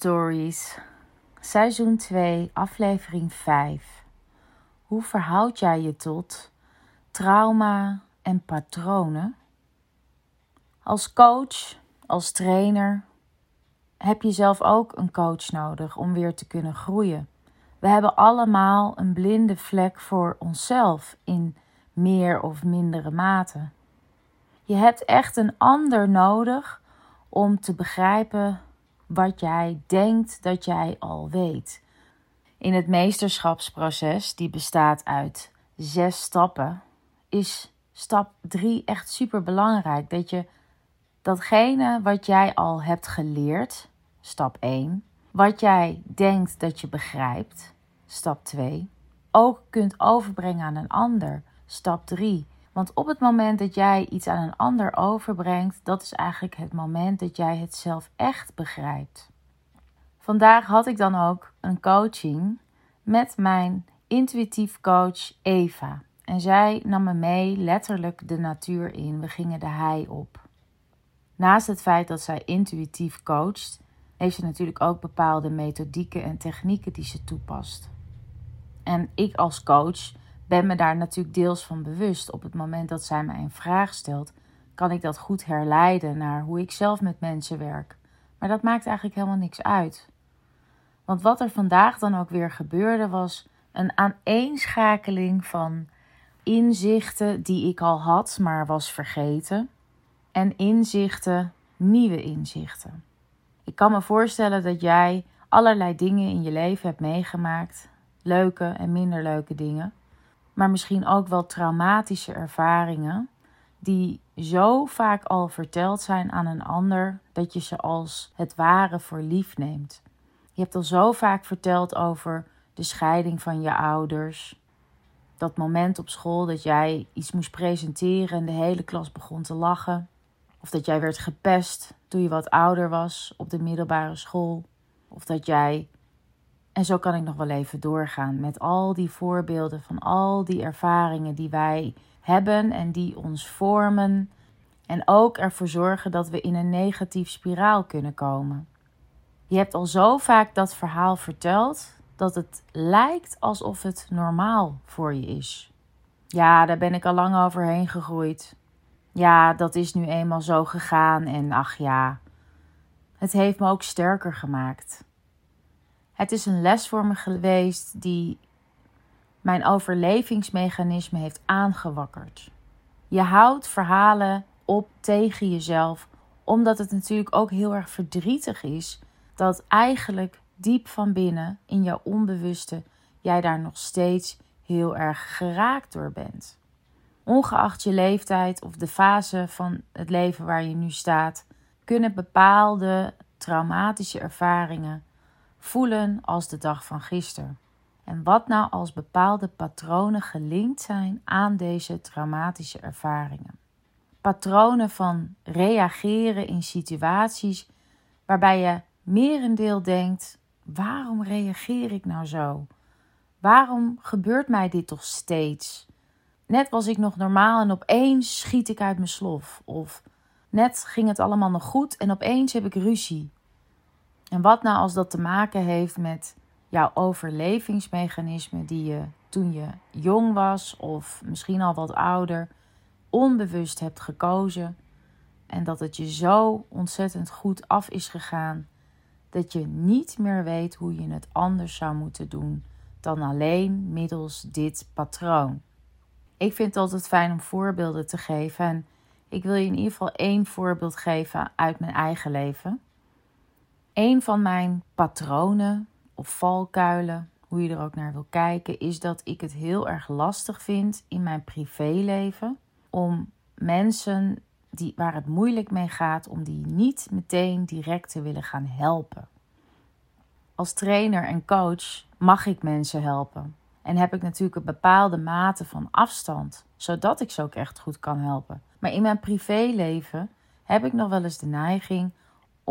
Stories, seizoen 2, aflevering 5. Hoe verhoud jij je tot trauma en patronen? Als coach, als trainer, heb je zelf ook een coach nodig om weer te kunnen groeien. We hebben allemaal een blinde vlek voor onszelf in meer of mindere mate. Je hebt echt een ander nodig om te begrijpen wat jij denkt dat jij al weet. In het meesterschapsproces, die bestaat uit zes stappen, is stap 3 echt super belangrijk. Dat je datgene wat jij al hebt geleerd, stap 1, wat jij denkt dat je begrijpt, stap 2, ook kunt overbrengen aan een ander, stap 3. Want op het moment dat jij iets aan een ander overbrengt, dat is eigenlijk het moment dat jij het zelf echt begrijpt. Vandaag had ik dan ook een coaching met mijn intuïtief coach Eva. En zij nam me mee letterlijk de natuur in. We gingen de hei op. Naast het feit dat zij intuïtief coacht, heeft ze natuurlijk ook bepaalde methodieken en technieken die ze toepast. En ik als coach ben me daar natuurlijk deels van bewust. Op het moment dat zij mij een vraag stelt, kan ik dat goed herleiden naar hoe ik zelf met mensen werk. Maar dat maakt eigenlijk helemaal niks uit. Want wat er vandaag dan ook weer gebeurde, was een aaneenschakeling van inzichten die ik al had, maar was vergeten. En inzichten, nieuwe inzichten. Ik kan me voorstellen dat jij allerlei dingen in je leven hebt meegemaakt, leuke en minder leuke dingen maar misschien ook wel traumatische ervaringen die zo vaak al verteld zijn aan een ander dat je ze als het ware voor lief neemt. Je hebt al zo vaak verteld over de scheiding van je ouders. Dat moment op school dat jij iets moest presenteren en de hele klas begon te lachen. Of dat jij werd gepest toen je wat ouder was op de middelbare school. Of dat jij en zo kan ik nog wel even doorgaan met al die voorbeelden van al die ervaringen die wij hebben en die ons vormen. En ook ervoor zorgen dat we in een negatief spiraal kunnen komen. Je hebt al zo vaak dat verhaal verteld dat het lijkt alsof het normaal voor je is. Ja, daar ben ik al lang overheen gegroeid. Ja, dat is nu eenmaal zo gegaan en ach ja, het heeft me ook sterker gemaakt. Het is een les voor me geweest die mijn overlevingsmechanisme heeft aangewakkerd. Je houdt verhalen op tegen jezelf, omdat het natuurlijk ook heel erg verdrietig is dat eigenlijk diep van binnen in jouw onbewuste jij daar nog steeds heel erg geraakt door bent. Ongeacht je leeftijd of de fase van het leven waar je nu staat, kunnen bepaalde traumatische ervaringen voelen als de dag van gisteren. En wat nou als bepaalde patronen gelinkt zijn aan deze traumatische ervaringen? Patronen van reageren in situaties waarbij je merendeel denkt: waarom reageer ik nou zo? Waarom gebeurt mij dit toch steeds? Net was ik nog normaal en opeens schiet ik uit mijn slof. Of net ging het allemaal nog goed en opeens heb ik ruzie. En wat nou als dat te maken heeft met jouw overlevingsmechanisme die je toen je jong was of misschien al wat ouder onbewust hebt gekozen en dat het je zo ontzettend goed af is gegaan dat je niet meer weet hoe je het anders zou moeten doen dan alleen middels dit patroon. Ik vind het altijd fijn om voorbeelden te geven en ik wil je in ieder geval één voorbeeld geven uit mijn eigen leven. Een van mijn patronen of valkuilen, hoe je er ook naar wil kijken, is dat ik het heel erg lastig vind in mijn privéleven om mensen die, waar het moeilijk mee gaat, om die niet meteen direct te willen gaan helpen. Als trainer en coach mag ik mensen helpen. En heb ik natuurlijk een bepaalde mate van afstand, zodat ik ze ook echt goed kan helpen. Maar in mijn privéleven heb ik nog wel eens de neiging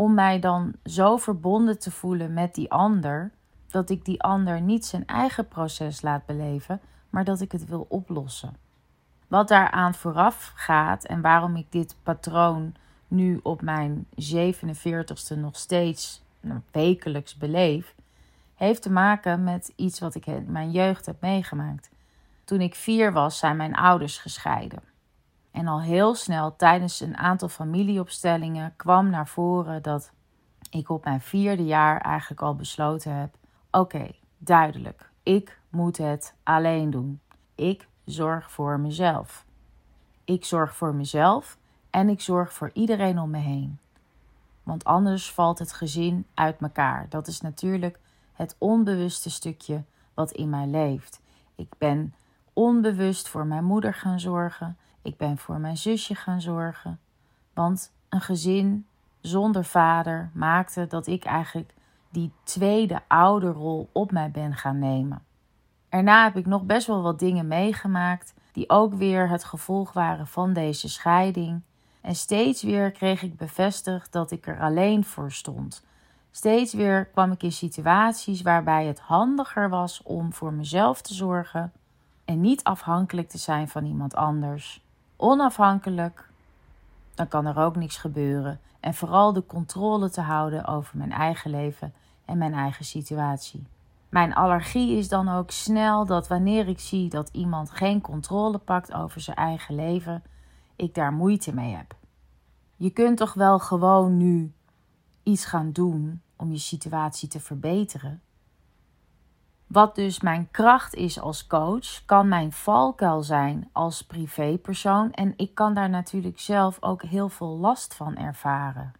om mij dan zo verbonden te voelen met die ander, dat ik die ander niet zijn eigen proces laat beleven, maar dat ik het wil oplossen. Wat daaraan vooraf gaat en waarom ik dit patroon nu op mijn 47ste nog steeds nou, wekelijks beleef, heeft te maken met iets wat ik in mijn jeugd heb meegemaakt. Toen ik vier was, zijn mijn ouders gescheiden. En al heel snel tijdens een aantal familieopstellingen kwam naar voren dat ik op mijn vierde jaar eigenlijk al besloten heb: oké, duidelijk, ik moet het alleen doen. Ik zorg voor mezelf. Ik zorg voor mezelf en ik zorg voor iedereen om me heen. Want anders valt het gezin uit elkaar. Dat is natuurlijk het onbewuste stukje wat in mij leeft. Ik ben onbewust voor mijn moeder gaan zorgen. Ik ben voor mijn zusje gaan zorgen. Want een gezin zonder vader maakte dat ik eigenlijk die tweede ouderrol op mij ben gaan nemen. Erna heb ik nog best wel wat dingen meegemaakt die ook weer het gevolg waren van deze scheiding. En steeds weer kreeg ik bevestigd dat ik er alleen voor stond. Steeds weer kwam ik in situaties waarbij het handiger was om voor mezelf te zorgen en niet afhankelijk te zijn van iemand anders. Onafhankelijk, dan kan er ook niks gebeuren. En vooral de controle te houden over mijn eigen leven en mijn eigen situatie. Mijn allergie is dan ook snel dat wanneer ik zie dat iemand geen controle pakt over zijn eigen leven, ik daar moeite mee heb. Je kunt toch wel gewoon nu iets gaan doen om je situatie te verbeteren. Wat dus mijn kracht is als coach, kan mijn valkuil zijn als privépersoon en ik kan daar natuurlijk zelf ook heel veel last van ervaren.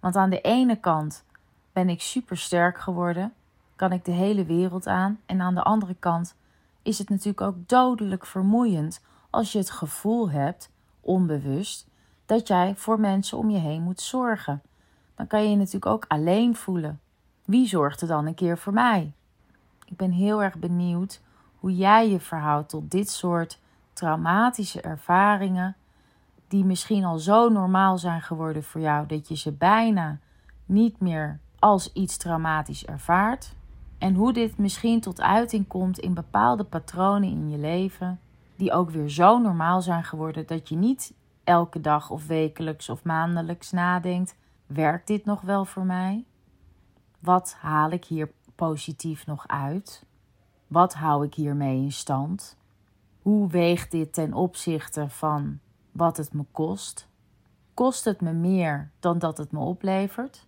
Want aan de ene kant ben ik super sterk geworden, kan ik de hele wereld aan en aan de andere kant is het natuurlijk ook dodelijk vermoeiend als je het gevoel hebt, onbewust, dat jij voor mensen om je heen moet zorgen. Dan kan je je natuurlijk ook alleen voelen. Wie zorgt er dan een keer voor mij? Ik ben heel erg benieuwd hoe jij je verhoudt tot dit soort traumatische ervaringen, die misschien al zo normaal zijn geworden voor jou dat je ze bijna niet meer als iets traumatisch ervaart. En hoe dit misschien tot uiting komt in bepaalde patronen in je leven, die ook weer zo normaal zijn geworden dat je niet elke dag of wekelijks of maandelijks nadenkt: werkt dit nog wel voor mij? Wat haal ik hier positief nog uit? Wat hou ik hiermee in stand? Hoe weegt dit ten opzichte van wat het me kost? Kost het me meer dan dat het me oplevert?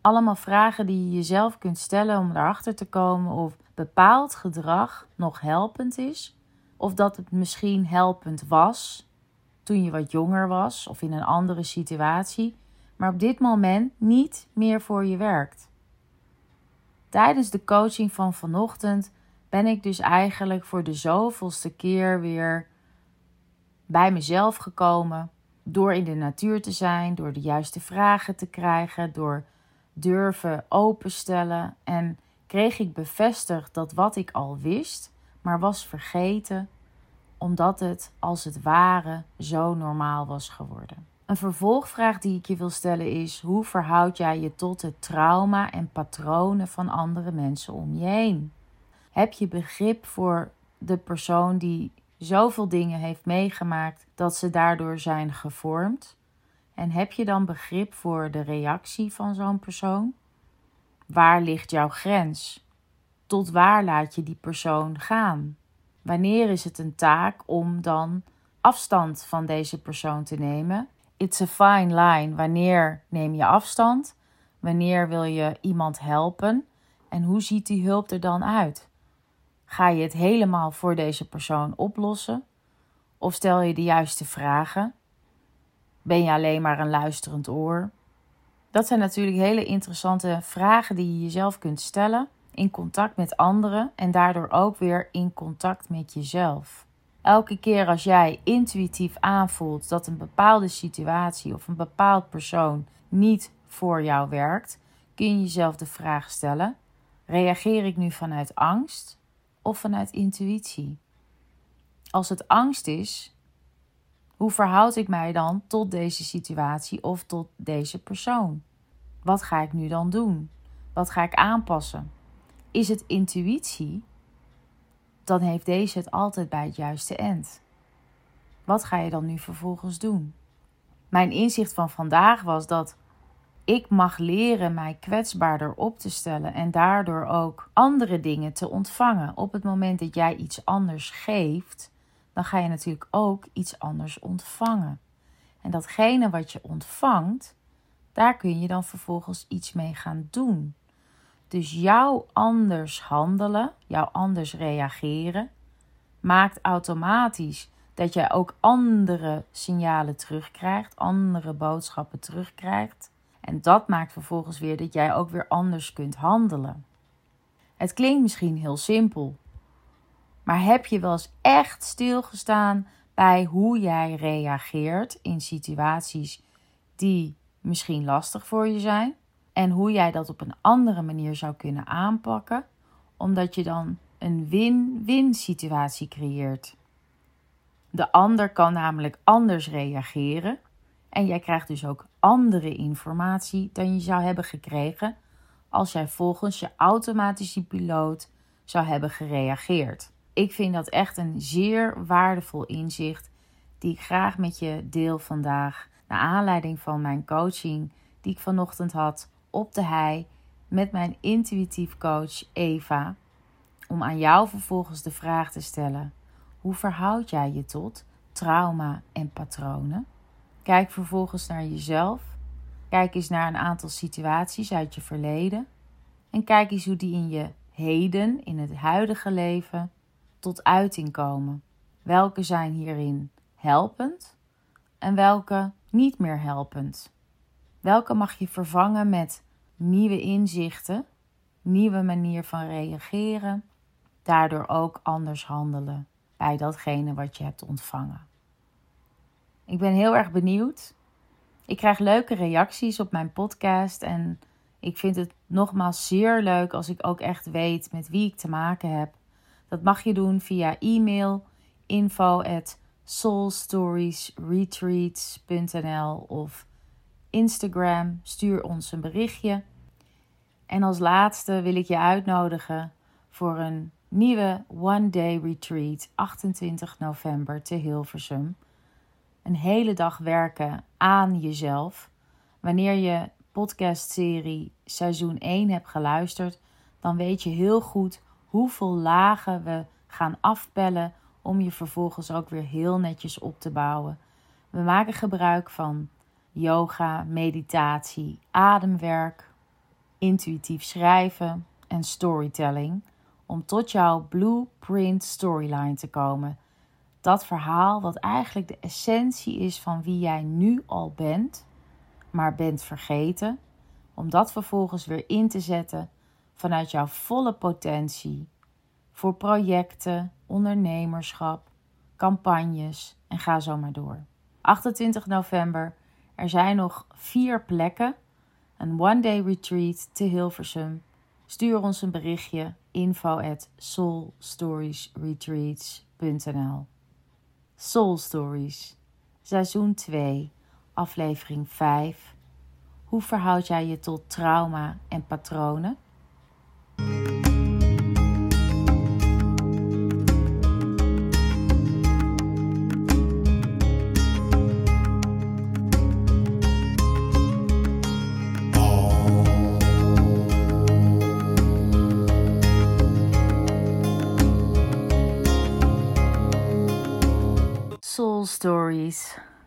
Allemaal vragen die je jezelf kunt stellen om erachter te komen of bepaald gedrag nog helpend is, of dat het misschien helpend was toen je wat jonger was of in een andere situatie, maar op dit moment niet meer voor je werkt. Tijdens de coaching van vanochtend ben ik dus eigenlijk voor de zoveelste keer weer bij mezelf gekomen. Door in de natuur te zijn, door de juiste vragen te krijgen, door durven openstellen. En kreeg ik bevestigd dat wat ik al wist, maar was vergeten, omdat het als het ware zo normaal was geworden. Een vervolgvraag die ik je wil stellen is: hoe verhoud jij je tot het trauma en patronen van andere mensen om je heen? Heb je begrip voor de persoon die zoveel dingen heeft meegemaakt dat ze daardoor zijn gevormd? En heb je dan begrip voor de reactie van zo'n persoon? Waar ligt jouw grens? Tot waar laat je die persoon gaan? Wanneer is het een taak om dan afstand van deze persoon te nemen it's a fine line. Wanneer neem je afstand? Wanneer wil je iemand helpen? En hoe ziet die hulp er dan uit? Ga je het helemaal voor deze persoon oplossen? Of stel je de juiste vragen? Ben je alleen maar een luisterend oor? Dat zijn natuurlijk hele interessante vragen die je jezelf kunt stellen in contact met anderen en daardoor ook weer in contact met jezelf. Elke keer als jij intuïtief aanvoelt dat een bepaalde situatie of een bepaald persoon niet voor jou werkt, kun je jezelf de vraag stellen: reageer ik nu vanuit angst of vanuit intuïtie? Als het angst is, hoe verhoud ik mij dan tot deze situatie of tot deze persoon? Wat ga ik nu dan doen? Wat ga ik aanpassen? Is het intuïtie? Dan heeft deze het altijd bij het juiste eind. Wat ga je dan nu vervolgens doen? Mijn inzicht van vandaag was dat Ik mag leren mij kwetsbaarder op te stellen en daardoor ook andere dingen te ontvangen. Op het moment dat jij iets anders geeft, dan ga je natuurlijk ook iets anders ontvangen. En datgene wat je ontvangt, daar kun je dan vervolgens iets mee gaan doen. Dus jouw anders handelen, jouw anders reageren, maakt automatisch dat jij ook andere signalen terugkrijgt, andere boodschappen terugkrijgt. En dat maakt vervolgens weer dat jij ook weer anders kunt handelen. Het klinkt misschien heel simpel, maar heb je wel eens echt stilgestaan bij hoe jij reageert in situaties die misschien lastig voor je zijn? En hoe jij dat op een andere manier zou kunnen aanpakken, omdat je dan een win-win situatie creëert. De ander kan namelijk anders reageren en jij krijgt dus ook andere informatie dan je zou hebben gekregen als jij volgens je automatische piloot zou hebben gereageerd. Ik vind dat echt een zeer waardevol inzicht die ik graag met je deel vandaag naar aanleiding van mijn coaching die ik vanochtend had op de hei met mijn intuïtief coach Eva om aan jou vervolgens de vraag te stellen: hoe verhoud jij je tot trauma en patronen? Kijk vervolgens naar jezelf. Kijk eens naar een aantal situaties uit je verleden. En kijk eens hoe die in je heden, in het huidige leven, tot uiting komen. Welke zijn hierin helpend en welke niet meer helpend? Welke mag je vervangen met nieuwe inzichten, nieuwe manier van reageren, daardoor ook anders handelen bij datgene wat je hebt ontvangen. Ik ben heel erg benieuwd. Ik krijg leuke reacties op mijn podcast en ik vind het nogmaals zeer leuk als ik ook echt weet met wie ik te maken heb. Dat mag je doen via e-mail info of Instagram. Stuur ons een berichtje. En als laatste wil ik je uitnodigen voor een nieuwe One Day Retreat 28 november te Hilversum. Een hele dag werken aan jezelf. Wanneer je podcastserie seizoen 1 hebt geluisterd, dan weet je heel goed hoeveel lagen we gaan afpellen om je vervolgens ook weer heel netjes op te bouwen. We maken gebruik van yoga, meditatie, ademwerk, intuïtief schrijven en storytelling om tot jouw blueprint storyline te komen. Dat verhaal wat eigenlijk de essentie is van wie jij nu al bent, maar bent vergeten, om dat vervolgens weer in te zetten vanuit jouw volle potentie voor projecten, ondernemerschap, campagnes en ga zo maar door. 28 november, er zijn nog vier plekken. Een one-day retreat te Hilversum. Stuur ons een berichtje info at soulstoriesretreats.nl Soul Stories, seizoen 2, aflevering 5. Hoe verhoud jij je tot trauma en patronen? Soul Stories,